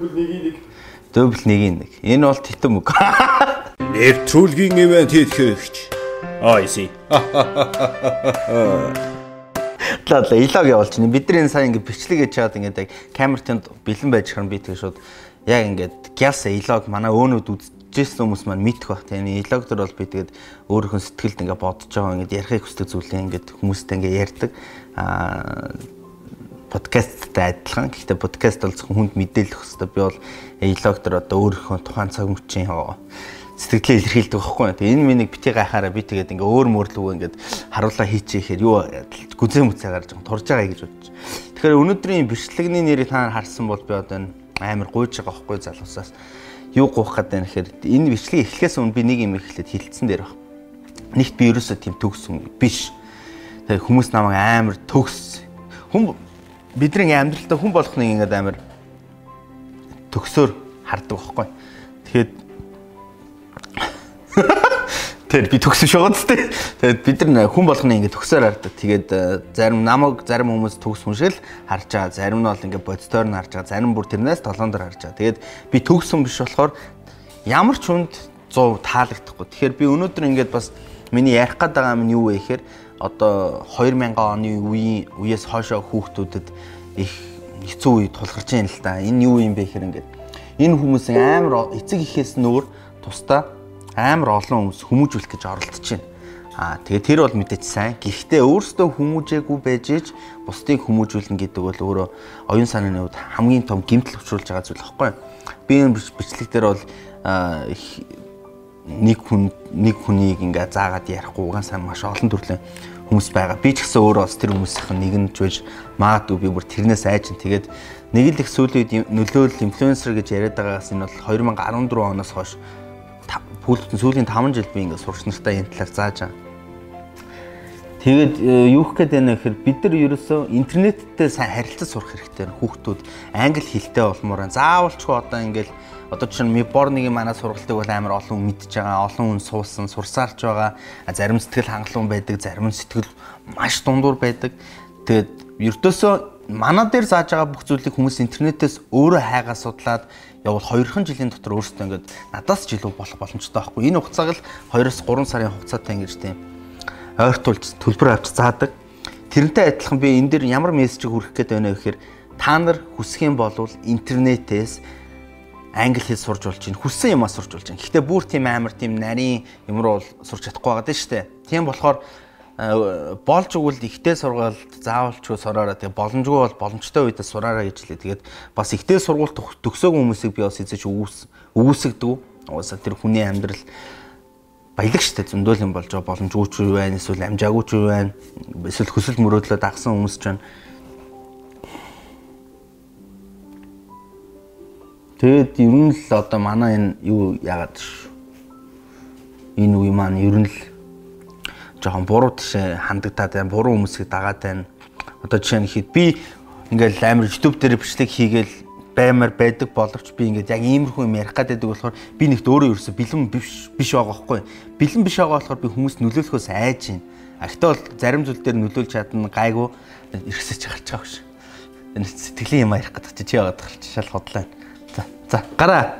Нэгийн нэг. Энэ бол титэм үг. Нэвтрүүлгийн ивент хийх хэрэгч. Oh, I see. Лаа илог явуулж байна. Бидний энэ сайн ингэ бичлэг хийж чаад ингээд яг камер тэнд бэлэн байж хам би тэг шууд яг ингээд гяс илог манай өөнүүд үзчихсэн хүмүүс маань мэдэх бах. Тэгээ илог төр бол би тэгээд өөрийнхөө сэтгэлд ингээд бодож байгаа ингээд ярихыг хүсдэг зүйлээ ингээд хүмүүстэй ингээд ярьдаг. Аа подкасттай адилхан. Гэхдээ подкаст бол зөвхөн хүнд мэдээлэх хэвээр би бол илог төр одоо өөрийнхөө тухайн цаг мөчийн сэтгэлээ илэрхийлдэг байхгүй. Тэгээ энэ миний бити гайхаараа би тэгээд ингээ өөр мөрлөг ингээд харуулаа хийчихээ гэхээр юу гүзээ мүцээ гарч турж байгаа гэж бодчих. Тэгэхээр өнөөдрийн бичлэгний нэрийг та харсан бол би одоо энэ амар гуйж байгаа байхгүй залуусаас юу гуйх гэдэг юм гэхээр энэ бичлэг эхлэхээс өмнө би нэг юм эхлээд хилцсэн дээр баг. Нэгт би ерөөсөө тийм төгс хүн биш. Тэгээ хүмүүс намайг амар төгс хүн бидний амьдралдаа хүн болохныг ингээд амар төгсөөр хардаг байхгүй. Тэгэхээр Тэр би байгаа ч тийм. Тэгээд бид нар хүн болгоны ингэ төгсөөр хардаг. Тэгээд э, зарим намайг зарим хүмүүс төгс хүн шиг л харж байгаа. Зарим нь бол ингэ бодитоор нь харж байгаа. Зарим бүр тэрнээс толгоон дээр харж байгаа. Тэгээд би төгсөн биш болохоор ямар ч хүнд 100 таалагдахгүй. Тэгэхээр би өнөөдөр ингээд бас миний ярих гээд байгаа юм нь юу вэ гэхээр одоо 2000 оны үеийн үеэс хойшоо хүүхдүүдэд их хэцүү үе тулгарч байна л да. Энэ юу юм бэ гэхээр ингээд энэ хүмүүсийн амар эцэг ихээс нөр тусдаа амар олон хүмүүс хүмүүжүүлэх гэж оролдож байна. Аа тэгээ тэр бол мэдээч сайн. Гэхдээ өөрөөсөө хүмүүжээгүй байж ич бусдыг хүмүүжүүлнэ гэдэг бол өөрөө оюун санааны хувьд хамгийн том гэмтэл учруулж байгаа зүйл байхгүй юу? Би энэ бичлэг дээр бол нэг хүн нэг хүнийг ингээ заагаад ярихгүй угаасаа маш олон төрлийн хүмүүс байгаа. Би ч гэсэн өөрөө бас тэр хүмүүсийнх нь нэг нь ч байж магадгүй би бүр тэрнээс айж нь тэгээд нэг л их сүүлийн нөлөөлөл инфлюенсер гэж яриад байгаагаас энэ бол 2014 оноос хойш сүүлийн 5 жил би ингээд сурч нартай энэ талаар зааж байгаа. Тэгээд э, юу гэх гээд байна гэхээр бид нар ерөөсөө интернеттэй сайн харилцаж сурах хэрэгтэй. Хүүхдүүд англи хэлтэй болмоор. Заавалчгүй одоо ингээд одоо жишээ нь Миборныгийн манай сургалтыг бол амар олон хүн мэдж байгаа, олон хүн суусан, сурсаарч байгаа. Зарим сэтгэл хангалуун байдаг, зарим сэтгэл маш дундуур байдаг. Тэгээд ердөөсөө манай дээр зааж байгаа бүх зүйлийг хүмүүс интернетээс өөрөө хайгаа судлаад явал 2хан жилийн дотор өөрсдөө ингээд надаас ч илүү болох боломжтой байхгүй. Энэ хугацааг л 2-оос 3 сарын хугацаатай ингэж тийм ойртуулж төлбөр авч заадаг. Тэрнтэй адилхан би энэ дээр ямар мессежийг хүргэх гээд байна вэ гэхээр та нар хүсэх юм бол интернетээс англи хэл сурж болж чинь хүссэн юмаа сурж болж чинь. Гэхдээ бүр тийм амар тийм нарийн юм руу сурч чадахгүй байгаа даа штэ. Тийм болохоор Э, болж өгвөл ихтэй сургуульд заавалчгүй сураараа тэгээ боломжгүй бол боломжтой үедээ сураараа гэж лээ. Тэгээд бас ихтэй сургууль төгсөөг хүмүүсийг би бас эзэж үгүйсгдэг. Угаасаа тэр хүний амьдрал баялаг штэ зөндөл юм болж байгаа боломжгүй ч юу байна эсвэл амжаагүй ч юу байна эсвэл хөсөл мөрөөдлөө дагсан хүмүүс ч байна. Тэгэд ер нь л одоо манай энэ юу яагаад энэ үе маань ер нь л жоохон буруу тишээ хандагдаад байна. Буруу хүмүүсийг дагаад байна. Одоо жишээ нь хэд би ингээл амар YouTube дээр бичлэг хийгээл баймар байдаг боловч би ингээд яг иймэрхүү юм ярих гэдэг болохоор би нэгт өөрөө ерөөсө бэлэн биш биш байгаа байхгүй. Бэлэн биш байгаа болохоор би хүмүүс нөлөөлөхөөс айж байна. А гэхдээ бол зарим зүйл дээр нөлөөлж чадна гайгүй эргэсэж гарч байгаа биш. Энэ сэтгэлийн юм ярих гэдэг чи яваад гарч шал хотлаа. За гараа.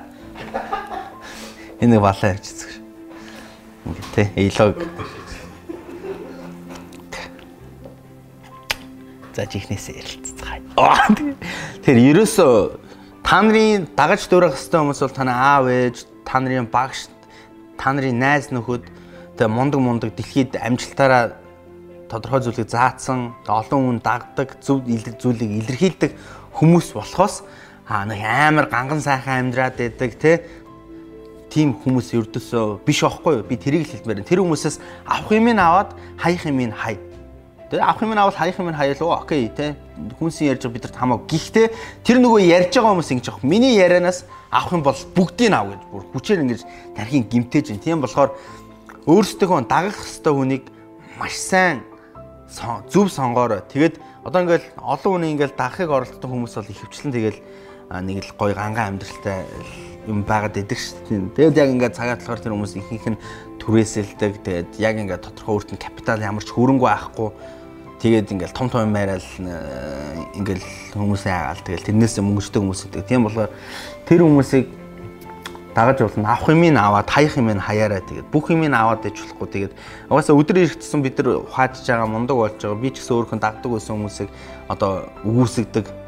Энэ балаа ярьж үзэх. Ингээд те эйлог За чихнээсээ ярилцгаая. Тэр ерөөсөө та нарын дагаж дуурах хэвээр хүмүүс бол танай аав ээж, та нарын багш, та нарын найз нөхөд тэгээ мундаг мундаг дэлхийд амжилтаараа тодорхой зүйлийг заацсан, олон хүн дагдаг, зөв зүйлийг илэрхийлдэг хүмүүс болохоос аа нэг амар ганган сайхан амьдраад байдаг те тийм хүмүүс ердөөсөө биш аахгүй юу? Би тэрийг л хэлмээр. Тэр хүмүүсээс авах юм ин аваад хаях юм ин хай Тэгээ авах юм авал хаях юм хаяалаа. Окей, тэ. Хүнсийн ярьж байгаа бидэрт хамаагүй. Гэхдээ тэр нөгөө ярьж байгаа хүмүүс ингэж аах. Миний ярианаас авах юм бол бүгдийг ав гэж бүр хүчээр ингэж тархийн гимтээж байна. Тийм болохоор өөрсдөө дагах хэвээр хүнийг маш сайн зөв сонгоорой. Тэгээд одоо ингээл олон хүний ингээл дагахыг оролддог хүмүүс бол ихэвчлэн тэгэл нэг л гоё гангаан амьдралтай юм байгаад идэг шүү дээ. Тэгээд яг ингээд цагаат болохоор тэр хүмүүс ихэнх нь түрээсэлдэг. Тэгээд яг ингээд тодорхой өөрт нь капитал ямар ч хөрөнгө байхгүй Тэгээд ингээл том том байрал ингээл хүмүүсээ хагаал тэгэл тэрнээсээ мөнгөжтэй хүмүүс гэдэг. Тийм болохоор тэр хүмүүсийг дагаж болно. Авах юм ин аваад, хаях юм ин хаяараа тэгээд бүх юм ин аваад иж болохгүй тэгээд угаасаа өдөр ирчихсэн бид нар хаажж байгаа мундаг болж байгаа. Би ч гэсэн өөрхөн дагдаг байсан хүмүүсийг одоо үгүйсгдэг.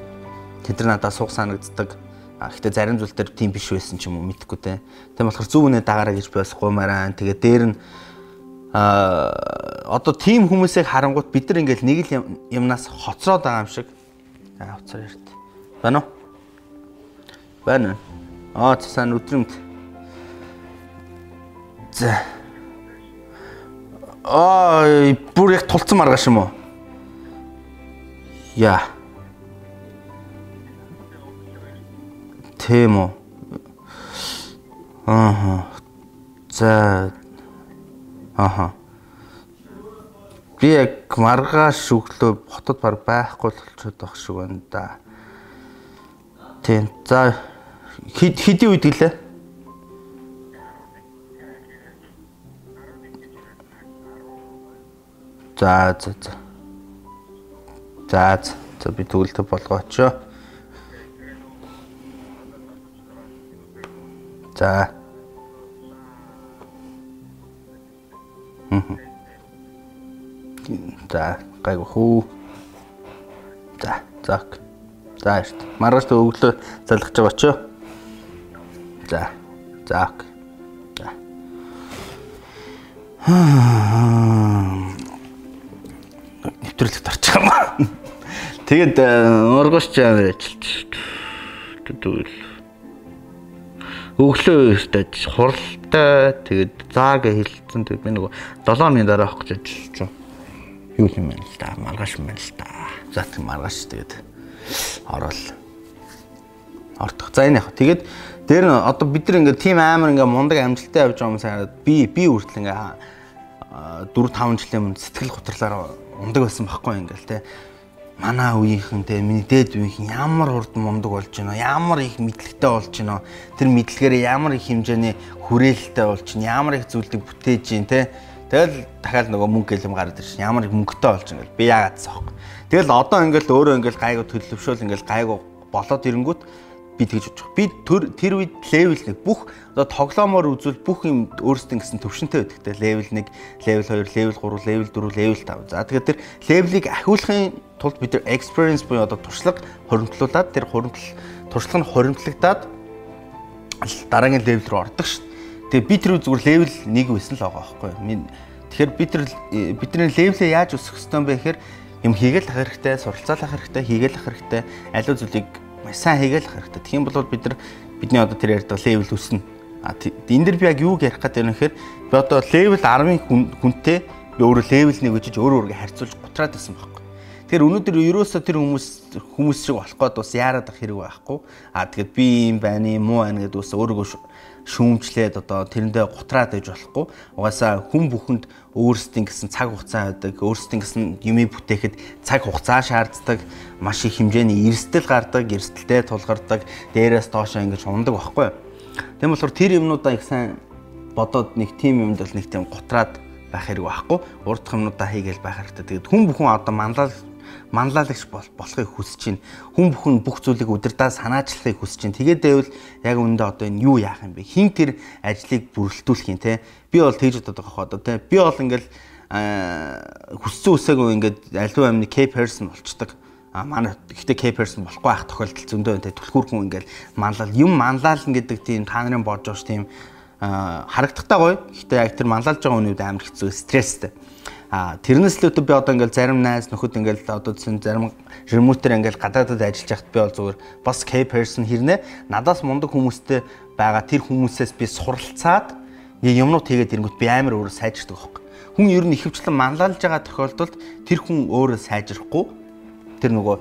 Тэд нар надад суух санагддаг. Гэхдээ зарим зүйл төр тийм биш байсан ч юм уу мэдэхгүй те. Тийм болохоор зөв үнэ дагаараа гэж би бас гуймаараа. Тэгээд дээр нь а одоо тийм хүмүүсийг харангуут бид нар ингээл нэг л юмнаас хоцроод байгаа юм шиг. Аа хоцроо ярт. Байна уу? Байна. Аа цасан өдрөмт. За. Аа бүр яг тулцсан маргааш юм уу? Яа. Тийм үү. Аа. За. Аха. Би яг маргааш өглөө хотод баг байхгүй болчиход байх шиг байна да. Тийм. За хэд хэдийн үед гэлээ? За за за. За за би төгөлтөд болгооч. За. Хм. За, гайгүй хүү. За, зак. За, эрт. Маргааш өглөө залгаж байгаа ч. За. Зак. За. Нэвтрүүлэгт орч байгаа юм. Тэгээд ургаш чамаар ажилч. Тэгвэл өглөө өстөж хуралтай тэгээд зааг хэлсэн тэгээд би нөгөө 7 хоногийн дараа авах гэж ажиллаж байгаа. Юу юм бэ л да маргааш юм байна л да. За тийм маргааш тэгээд орол ортох. За энэ яг тэгээд дээр нь одоо бид нар ингээд тийм амар ингээд мундаг амжилттай явж байгаа юм сайн би би үртэл ингээд 4 5 жилийн өмнө сэтгэл готрлаар ундаг байсан байхгүй ингээл те манай үеийнхэн те миний дээд үеийнхэн ямар хурдан мундаг болж байна ямар их мэдлэгтэй болж байна тэр мэдлэгээр ямар их хэмжээний хүрээлэлтэй болж байна ямар их зүйлийг бүтээж байна те. Тэгэл дахиад нөгөө мөнгө гэлэм гараад ирж ямар их мөнгөтэй болж байна гэл би яагаад цаахгүй тэгэл одоо ингээл өөрөө ингээл гайгүй төлөвшөөл ингээл гайгүй болоод ирэнгүүт би тэгж бодож би тэр тэр үед левел 1 бүх одоо тоглоомоор үзвэл бүх юм өөрсдөө гэсэн төвшөнтэй байдаг те левел 1 левел 2 левел 3 левел 4 левел 5 за тэгэхээр тэр левелийг ахиулахын тулд бид нар experience буюу одоо туршлага хоримтлуулад тэр хоримтл туршлага нь хоримтлагдаад дараагийн левел рүү ордог ш. Тэгээ би тэр зүгээр левел 1 байсан л байгаа байхгүй юу. Тэгэхээр бид нар бидний левелээ яаж өсгөх ёстой юм бэ гэхээр юм хийгээл ах хэрэгтэй, суралцаалах хэрэгтэй, хийгээл ах хэрэгтэй, аливаа зүйлийг маш сайн хийгээл хэрэгтэй. Тэгхийн бол бид нар бидний одоо тэр ярьдаг левел өснө. А энэ дэр би яг юуг ярих гэдэг юм гэхээр би одоо левел 10-ын хүнтэй би өөрөө левел 1 гэж өөрөө өөргөө харьцуулж гутраад байсан байхгүй. Тэгэхээр өнөөдөр ерөөсөө тэр хүмүүс хүмүүс шиг болох гээд бас яарад ах хэрэг байхгүй. А тэгэхэд би юм байна, муу байна гэдээ бас өөрийгөө шүүмжлээд одоо тэрэндээ гутраад байж болохгүй. Угаасаа хүн бүхэнд өөрсдийн гэсэн цаг хугацаа байдаг, өөрсдийн гэсэн юмыг бүтээхэд цаг хугацаа шаарддаг, маш их хэмжээний эрсдэл гардаг, эрсдэлтэй тулгардаг, дээрээс доошоо ингэж ундаг байхгүй. Тийм болохоор тэр юмнуудаа их сайн бодоод нэг тим юмд бол нэг тийм гутраад байх хэрэг байхгүй. Урд юмнуудаа хийгээл байх хэрэгтэй. Тэгээд хүн бүхэн одоо манлал манлайлагч болохыг хүсэж байна. Хүн бүхэн бүх зүйлийг удирдаа санаачлахыг хүсэж байна. Тэгээд байвал яг үүндээ одоо энэ юу яах юм бэ? Хин тэр ажлыг бүрэлдүүлэх юм те. Би бол тэгж байгаа хоо одоо те. Би бол ингээл хүссэн үсээгүй ингээд аливаа амны K person болчдаг. А манай гэхдээ K person болохгүй байх тохиолдол зөндөө энэ түлхүүр хүн ингээл манлал юм манлайлна гэдэг тийм та нарын бодж байгаа ш тийм харагдахтай гоё. Гэхдээ яг тэр манлайлж байгаа үнүүд амар хэцүү стресстэй. А тэрнээс л өтө би одоо ингээл зарим найз нөхөд ингээл одоо зарим ремоутер ингээл гадаадад ажиллаж яхад би бол зүгээр бас K person хэрнээ надаас мундаг хүмүүстэй байгаа тэр хүмүүсээс би суралцаад юмнууд хийгээд ирэнгүүт би амар өөрөө сайжирдаг байхгүй. Хүн ер нь ихэвчлэн манлайлж байгаа тохиолдолд тэр хүн өөрөө сайжрахгүй тэр нөгөө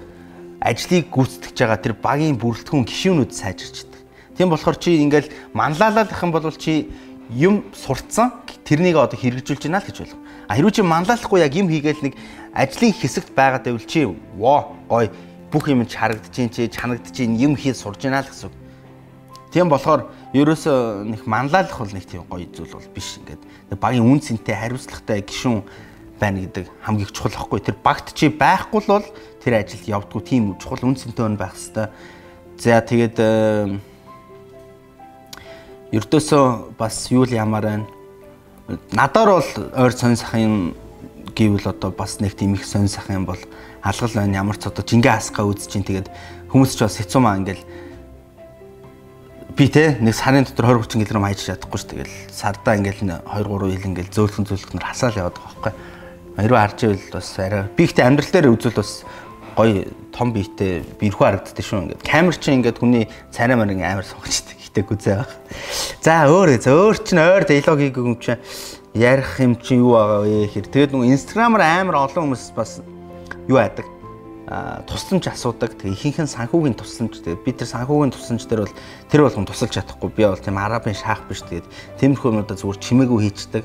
ажлыг гүйцэтгэж байгаа тэр багийн бүрэлдэхүүн гишүүнүүд сайжирчдаг. Тийм болохоор чи ингээл манлайлах юм бол чи юм сурцсан тэрнийг одоо хэрэгжүүлж байна л гэж байна. А хэрвээ чи манлайлахгүй яг юм хийгээл нэг ажлын хэсэгт байгаад байвал чи воо гой бүх юм харагдаж чинь чи чанагдаж чинь юм хийж сурж байна л гэсэн. Тийм болохоор ерөөсөө нэг манлайлах бол нэг тийм гоё зүйл бол биш. Ингээд багийн үн цэнтэй хариуцлагатай гişүн байна гэдэг хамгийн чухал байхгүй. Тэр багт чи байхгүй л бол тэр ажилд явдггүй тийм чухал үн цэнтэй өн байх хэвээр. За тэгээд ердөөсөө бас юу л ямар байна. Надаар бол ойр сонь сахын гэвэл одоо бас нэг тийм их сонь сах юм бол алгал байна. Ямар ч одоо жингээ асгаа үзэж чинь тэгээд хүмүүс ч бас хэцүү маа ингээл би те нэг сарын дотор 20 30 кг хайж чадахгүй ш тэгэл сардаа ингээл 2 3 ил ингээл зөөлхөн зөөлхнөр хасаал яваад байгаа байхгүй. Хэрвээ харж ивэл бас арай би ихтэй амьдрал дээр үзвэл бас гоё том биетэй бирхүү харагддаг шүү ингээд. Камер чинь ингээд хүний царай марин амар сонгочтой ихтэй гүзээ баг. За өөр зөөр чинь ойр диалогийг юм чинь ярих юм чинь юу байгаа вэ гэхээр тэгээд нөгөө инстаграмаар амар олон хүмүүс бас юу яадаг тусламж асуудаг. Тэгээ ихэнх нь санхүүгийн тусламж. Тэгээ бид тэр санхүүгийн тусламж дээр бол тэр болгон тусалж чадахгүй. Би бол тийм арабын шаах биш. Тэгээд тиймэрхүү юмудаа зүгээр чимээгүй хийчдэг.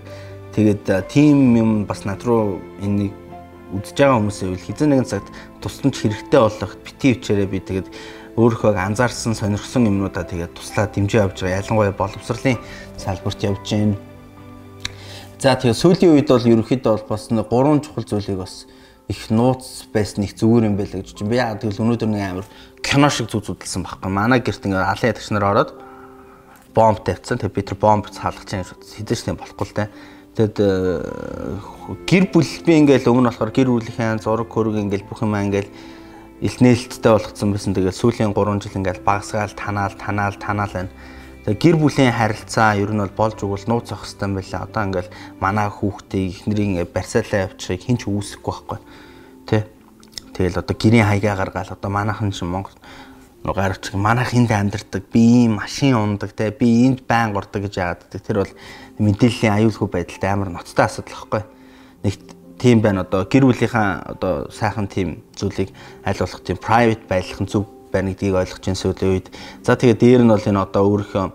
Тэгээд тийм юм бас над руу энийг үдж байгаа хүмүүсээ үл хизээ нэгэн цагт тусламж хэрэгтэй болох бити өвчээрээ би тэгээд өөрийнхөө анзаарсан сонирхсон юмнуудаа тэгээд туслаад дэмжиж явж байгаа. Ялангуяа боловсролын салбарт явж байна. За тэгээд сүүлийн үед бол ерөнхийдөө бол бас нэг гурван чухал зүйлийг бас их нууц байсан их зүгээр юм байлаа гэж чинь би яа тэгэл өнөөдөр нэг амар кино шиг зүг зүдэлсэн байхгүй. Манай гэрт ингээ алын ядагч нар ороод бомб тавьсан. Тэгээд би тэр бомб хаалгаж чинь хэдэж тийм болохгүй л дээ. Тэгэд э, гэр бүл би ингээл өмнө болохоор гэр бүлийнхээ зураг хөрөг ингээл бүх юм ингээл илт нээлттэй болгоцсон байсан. Тэгээд сүүлийн 3 жил ингээд багсгаал танаал танаал танаал байна. Тэгээд гэр бүлийн харилцаа ер нь бол болж өгвөл нууц зах хэвстэй байлаа. Одоо ингээд манай хүүхдээ эхнэрийн барьсаалаа явчихыг хинч үүсэхгүй байхгүй. Тэ. Тэгэл одоо гэрийн хаягаа гаргаал одоо манайхан шин Монгол гарч манайх энд амьдардаг би ийм машин ундаг те би энд байн гурдаг гэж яадаг тэр бол мэдээллийн аюулгүй байдалтай амар ноцтой асуудал хэвгүй нэгт тийм байна одоо гэр бүлийнхаа одоо сайхан тийм зүйлийг аль болох тийм private байлгах зүг байна гэдгийг ойлгож энэ сүүлийн үед за тэгээ дээр нь бол энэ одоо өөрийнхөө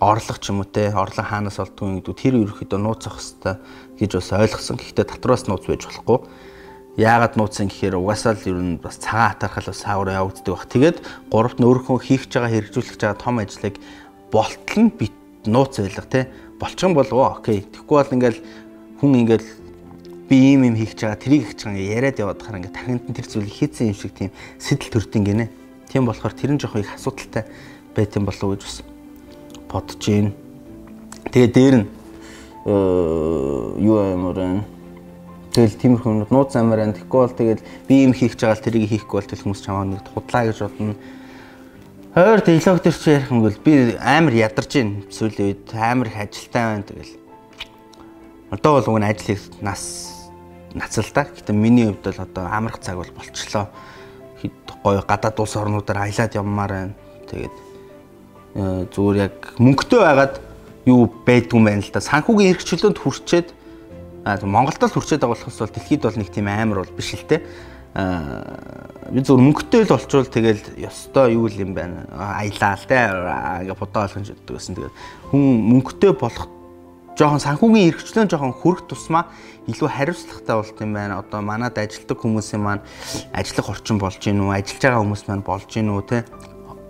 орлого ч юм уу те орлого хаанаас олдгүй гэдэг тэр ерөөхдөө нууцах хэвээр гэж бас ойлгосон гэхдээ татвараас нууц байж болохгүй Яагаад нууцсан гэхээр угаасаа л ер нь бас цагаан хатархал бас саавар явагддаг баг. Тэгээд гуравт нь өөрийнхөө хийх гэж байгаа хэрэгжүүлэх гэж байгаа том ажлыг болтол нь бит нууц байлга те. Болчих юм бол окей. Тэгэхгүй бол ингээл хүн ингээл би ийм юм хийх байгаа тэрийг байгаа ингээ яриад яваад хахаар ингээ тархинд нь тэр зүйлийг хийцэн юм шиг тийм сэтэл төртин гинэ. Тийм болохоор тэр нь жоох их асуудалтай байт юм болов уу гэж бас бодож гин. Тэгээ дээр нь юу юмраа Тэгэл тиймэрхүү юмуд нууц замаар байна. Тэгэхгүй бол тэгэл би юм хийх гэж байгаа л тэрийг хийхгүй бол тэл хүмүүс чамаа нэг худлаа гэж бодно. Хойр диалог төр чи ярих юм бол би амар ядарч байна. Сүүлийн үед амар их ажилтай байна тэгэл. Одоо бол уг нь ажлыг нас нацалдаа. Гэтэ миний хувьд бол одоо амрах цаг бол болчлоо. Гоё гадаад улс орнуудаар аялаад явмаар байна. Тэгээд э, зүгээр яг мөнгөтэй байгаад юу байдгүй юм байна л да. Санхүүгийн эрхчлөлөнд хүрчээд Монголд л хүрчээд байгаа болохос бол дэлхийд бол нэг тийм амар бол биш л те. Аа би зөв мөнгөтэй л олчвол тэгэл ёстой юу юм байна. Аялаа л те. Ингээ бодоо олгож өгдөг гэсэн. Тэгээд хүн мөнгөтэй болох жоохон санхүүгийн эрхчлэн жоохон хөрөх тусмаа илүү хариуцлагатай болт юм байна. Одоо манад ажилтдаг хүмүүсийн маань ажиллах орчин болж гин үү, ажиллаж байгаа хүмүүс маань болж гин үү те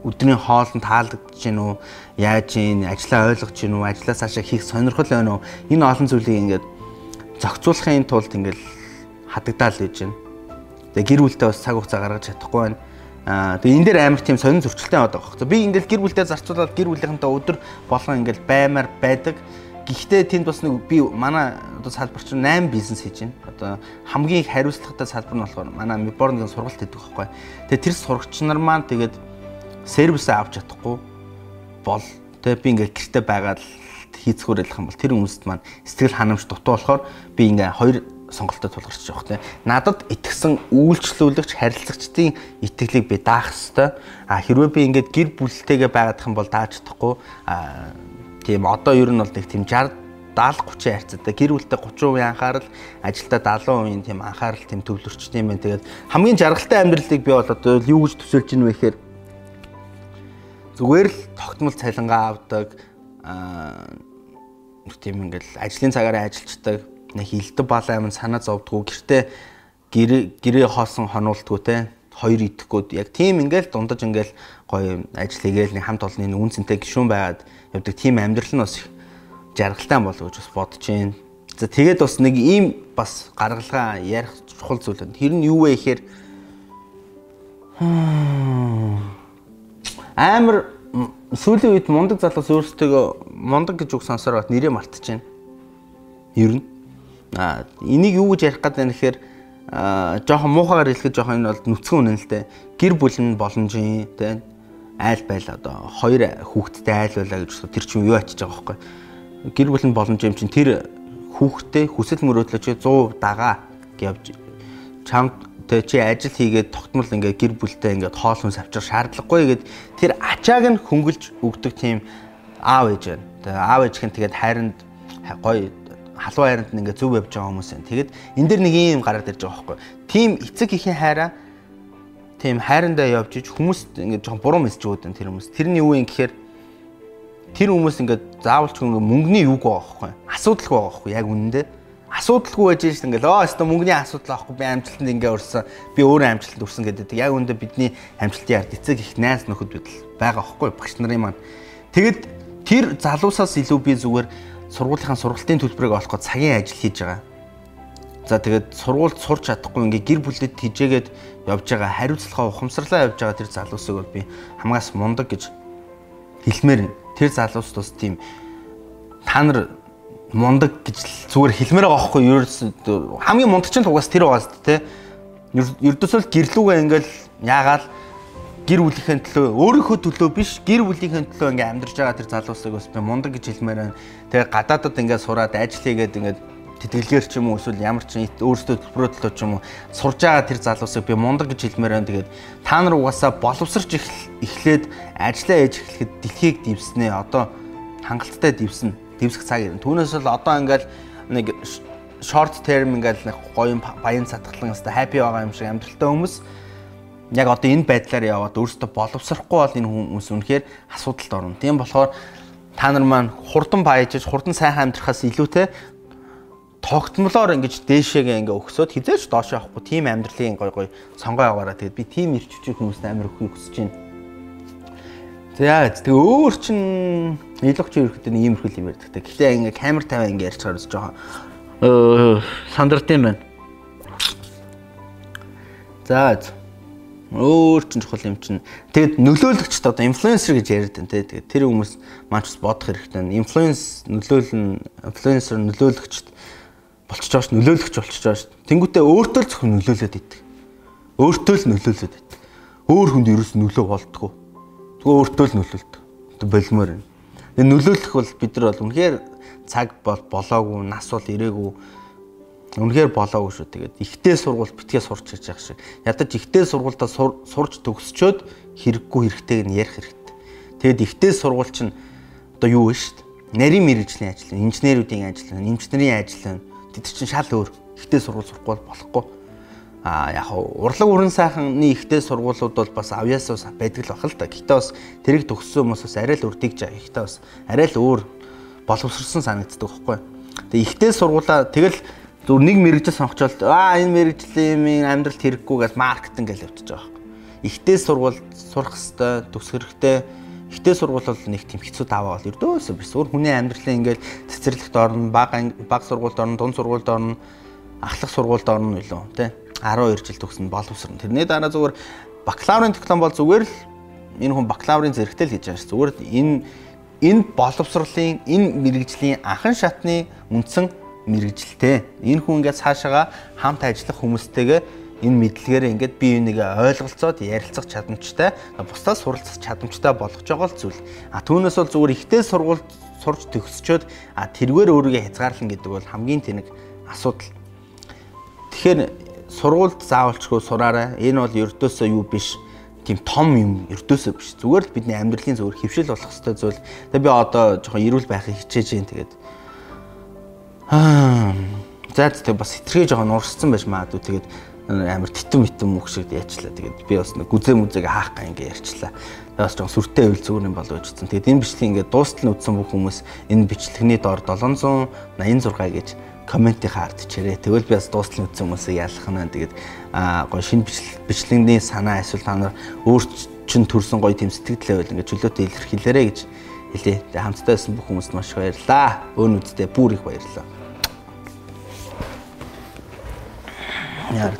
өдрийн хоолнд таалагдж гин үү, яаж гин, ажлаа ойлгож гин үү, ажлаа цаашаа хийх сонирхол байна уу? Энэ олон зүйлийг ингээд зохицуулахын тулд ингээл хадагдаал гэж байна. Тэгээ гэр бүлтэй бас цаг хугацаа гаргаж чадахгүй байна. Аа тэгээ энэ дээр амар тийм сонин зөрчилтэй байдаг. Би ингээл гэр бүлтэй зарцуулаад гэр бүлийнхэнтэй өдөр болгон ингээл баймаар байдаг. Гэхдээ тэнд бас нэг би манай одоо салбар чинь 8 бизнес хийж байна. Одоо хамгийн их хариуцлагатай салбар нь болохоор манай Миборн гэсэн сургалт хийдэг байхгүй. Тэгээ тэр сурагч нар маань тэгээд сервисээ авч чадахгүй бол тэгээ би ингээл гэрте байгаад хийцгүүр ялах юм бол тэр хүмүүст маань сэтгэл ханамж дутуу болохоор би ингээ хоёр сонголтод тулгарч байгаа хөөх. Надад итгэсэн үйлчлүүлэгч харилцагчдын итгэлийг би даах хэвээр. А хэрвээ би ингээд гэр бүлтэйгээ байгаадах юм бол дааж чадахгүй. А тийм одоо ер нь бол нэг тийм 60 70 30 харьцаатай гэр бүлтэй 30% анхаарал ажилдаа 70% тийм анхаарал тийм төвлөрчтэй юм байна. Тэгээд хамгийн жаргалтай амьдралыг би бол одоо юу гэж төсөөлж ийн вэ гэхээр зүгээр л тогтмол цалингаа авдаг аа тийм ингээл ажлын цагаараа ажилладаг нэг хилдэг балаа юм санаа зовдгоо гэртээ гэрээ хоосон хонуултгүй те хоёр идэхгүй яг тийм ингээл дундаж ингээл гоё ажил хийгээл нэг хамт олонны үн цэнтэй гişүүн байгаад явдаг тийм амьдрал нь бас жаргалтай болов гэж бас бодож байна. За тэгээд бас нэг ийм бас гаргалгаа ярих чухал зүйл байна. Тэр нь юу вэ гэхээр амар сүүлийн үед мундаг залуус өөрсдөө мундаг гэж үг сонсоор бат нэрээ мартчихэв. Ер нь. А энийг юу гэж ярих гэдэг нь гэхээр жоохон муухагаар хэлэхэд жоохон энэ бол нүцгэн үнэн л дээ. Гэр бүл нь боломжийн тэ айл байл одоо хоёр хүүхэдтэй айл байлаа гэж тэр чинь юу ачиж байгаа байхгүй. Гэр бүл нь боломж юм чинь тэр хүүхдээ хүсэл мөрөөдлөө 100% дагаа гэвж чам тэ чи ажил хийгээд тогтмол ингээд гэр бүлтэй ингээд хоол хүнс авчир шаардлагагүй гэд тэр ачааг нь хөнгөлж өгдөг тийм аав ээж байна. Тэгээ аав ээж гэн тэгээд хайранд гоё халуун хайранд нь ингээд зөв явж байгаа хүмүүс байна. Тэгээд энэ дэр нэг юм гараад ирж байгаа байхгүй. Тим эцэг ихийн хайраа тийм хайрандаа явж иж хүмүүст ингээд жоохон буруу мессеж энэ тэр хүмүүс. Тэрний юу юм гэхээр тэр хүмүүс ингээд заавалч ингээд мөнгөний юг байгаа байхгүй асуудалгүй байгаа байхгүй яг үнэндээ. Асуудалгүй байж шин ингээл оо өстө мөнгөний асуудал авахгүй би амжилтанд ингээ өрсөн би өөрөө амжилтанд өрсөн гэдэг. Яг үүндээ бидний амжилтын ард эцэг их найз нөхөд байдал байгаа байхгүй багш нарын маань. Тэгэд тэр залуусаас илүү би зүгээр сургуулийнхаа сургалтын төлбөрийг олох гэж цагийн ажил хийж байгаа. За тэгээд сургуульд сурч чадахгүй ингээ гэр бүлэд хижээгээд явж байгаа хариуцлагаа ухамсарлаа явж байгаа тэр залуусыг бол би хамгаас мундаг гэж хэлмээр тэр залуус тус тийм та нар мундаг гэж зүгээр хэлмээр байгаа байхгүй юу? Хамгийн мундагчин тугаас тэр байгаас тэ ердөөсөө гэрлүүгээ ингээл яагаал гэр бүлийнхээ төлөө өөрийнхөө төлөө биш гэр бүлийнхээ төлөө ингээм амьдарч байгаа тэр залуусыг бас би мундаг гэж хэлмээр байна. Тэгээ гадаадад ингээд сураад ажил хийгээд ингээд тэтгэлгээр ч юм уу эсвэл ямар ч өөрсдөө төлбөрөдлөө ч юм уу сурж байгаа тэр залуусыг би мундаг гэж хэлмээр байна. Тэгээд та нар угаасаа боловсрч эхлээд ажиллаа ээж эхлэхэд дэлхийг дивснэ. Одоо хангалттай дивснэ. Дивсэх цаг ирнэ. Түүнээс бол одоо ингээл нэг short term ингээл нэг гоё баян сатгалан хэвээр happy байгаа юм шиг амьдралтай хүмүүс яг одоо энэ байдлаар яваад өөрсдөө боловсрохгүй бол энэ хүмүүс үнэхээр асуудалд орно. Тийм болохоор та нар маань хурдан баяжж, хурдан сайхан амьдрахаас илүүтэй тогтмолоор ингэж дээшээгээ ингээ өгсөд хизээч доош явахгүй тийм амьдралын гой гой сонгоо яваараа тэгээд би тийм ирчвчиг хүмүүст амар өхийг хүсэж байна. За тэгээ өөр чин нийлэгч ерөөхдөө иймэрхүү юм ярьдаг. Гэхдээ ингээ камер тавиа ингээ ярьчихаар жоохон сандартын байна. За өөр чин чухал юм чин. Тэгэд нөлөөлөгчд одоо инфлюенсер гэж яриад байна те. Тэгээд тэр хүмүүс маань ч бодох хэрэгтэй. Инфлюенс нөлөөлн инфлюенсер нөлөөлөгчд болчихж байгаа ш нөлөөлөгч болчихж байгаа ш. Тэнгүүтээ өөртөө л зөвхөн нөлөөлөд идэг. Өөртөө л нөлөөлөд идэг. Өөр хүнд ерөөс нөлөө болдгоо. Зүгээр өөртөө л нөлөөлдөг. Болмоор байна. Тэгээ нөлөөлөх бол бид нар бол үнэхээр цаг бол болоогүй, нас бол ирээгүй. Үнэхээр болоогүй шүү. Тэгээд ихтэй сургууль битгий сурч хийж явах шиг. Ядаж ихтэй сургуультай сурч төгсчөөд хэрэггүй хэрэгтэйг нь ярих хэрэгтэй. Тэгээд ихтэй сургууль чинь одоо юу вэ шүү дээ? Нарийн мэрэгжлийн ажил, инженеруудын ажил, эмчнэрийн ажил тэд чинь шал өөр. Ихтэй сургууль сурахгүй болохгүй. А яг урлаг уран сайхны ихтэй сургуулиуд бол бас авьяасаа байдаг л бахал та. Гэхдээ бас тэрийг төгссөн хүмүүс бас арай л үрдийгж байгаа. Гэхдээ бас арай л өөр боловсрсон санагддаг байхгүй. Тэгээ ихтэй сургуулаа тэгэл зүр нэг мэрэгжил сонгочвол аа энэ мэрэгжлийн амьдралд хэрэггүй гэж маркетинг гэж явчихж байгаа байхгүй. Ихтэй сургууль сурах хэвээр төгсөх хэрэгтэй Ихтэй сургууль бол нэг тийм хэцүү даваа бол ердөөсөө биш. Өөр хүний амьдралын ингээл цэцэрлэгт орно, баг баг сургуульд орно, дунд сургуульд орно, ахлах сургуульд орно илүү тий. 12 жил төгснө боловсрон. Тэрний дараа зүгээр бакалаврын диплом бол зүгээр л энэ хүн бакалаврын зэрэгтэй л хийж байгаа ш. Зүгээр энэ энэ боловсролын энэ мэрэгжлийн анхан шатны үндсэн мэрэгжилтэй. Энэ хүн ингээд цаашаага хамт ажиллах хүмүүстэйгээ энэ мэдлэгээр ингээд бие бинийгээ ойлголцоод ярилцах чадамжтай бусдаас суралцах чадамжтай болгож байгаа л зүйл. А түүнээс бол зүгээр ихтэй сургуульд сурч төгсчөөд а тэргээр өөрийгөө хязгаарлан гэдэг бол хамгийн тэнэг асуудал. Тэгэхээр сургуульд заавалчгүй сураарай. Энэ бол ердөөсөө юу биш тийм том юм ердөөсөө биш. Зүгээр л бидний амьдралын зүгээр хөвшил болох хэвээр зүйл. Тэгээ би одоо жоохон эрүүл байхыг хичээж जैन тэгээд аа за тэгээ бас хитрхээ жоохон урсцсан байж магадгүй тэгээд амар титэн митэн мөх шиг яачлаа. Тэгээд би бас нэг гүзээ мүзээг хаах га ингээ ярьчлаа. Тэгээд бас жоон сүртэй үйл зүгээр юм болов гэж хэлсэн. Тэгээд энэ бичлэг ингээ дуустал нь үтсэн бүх хүмүүс энэ бичлэгний доор 786 гэж комментийн хаард чирээ. Тэгвэл би бас дуустал нь үтсэн хүмүүсийг ялах нь. Тэгээд аа гоё шинэ бичлэгний санаа эсвэл та нар өөр чин төрсэн гоё тэм сэтгэлдээ байл ингээ чөлөөтэй илэрхийлээрэ гэж хэлээ. Тэгээд хамтдаа байсан бүх хүмүүст маш их баярлалаа. Өөнүүдтэй бүр их баярлалаа. यार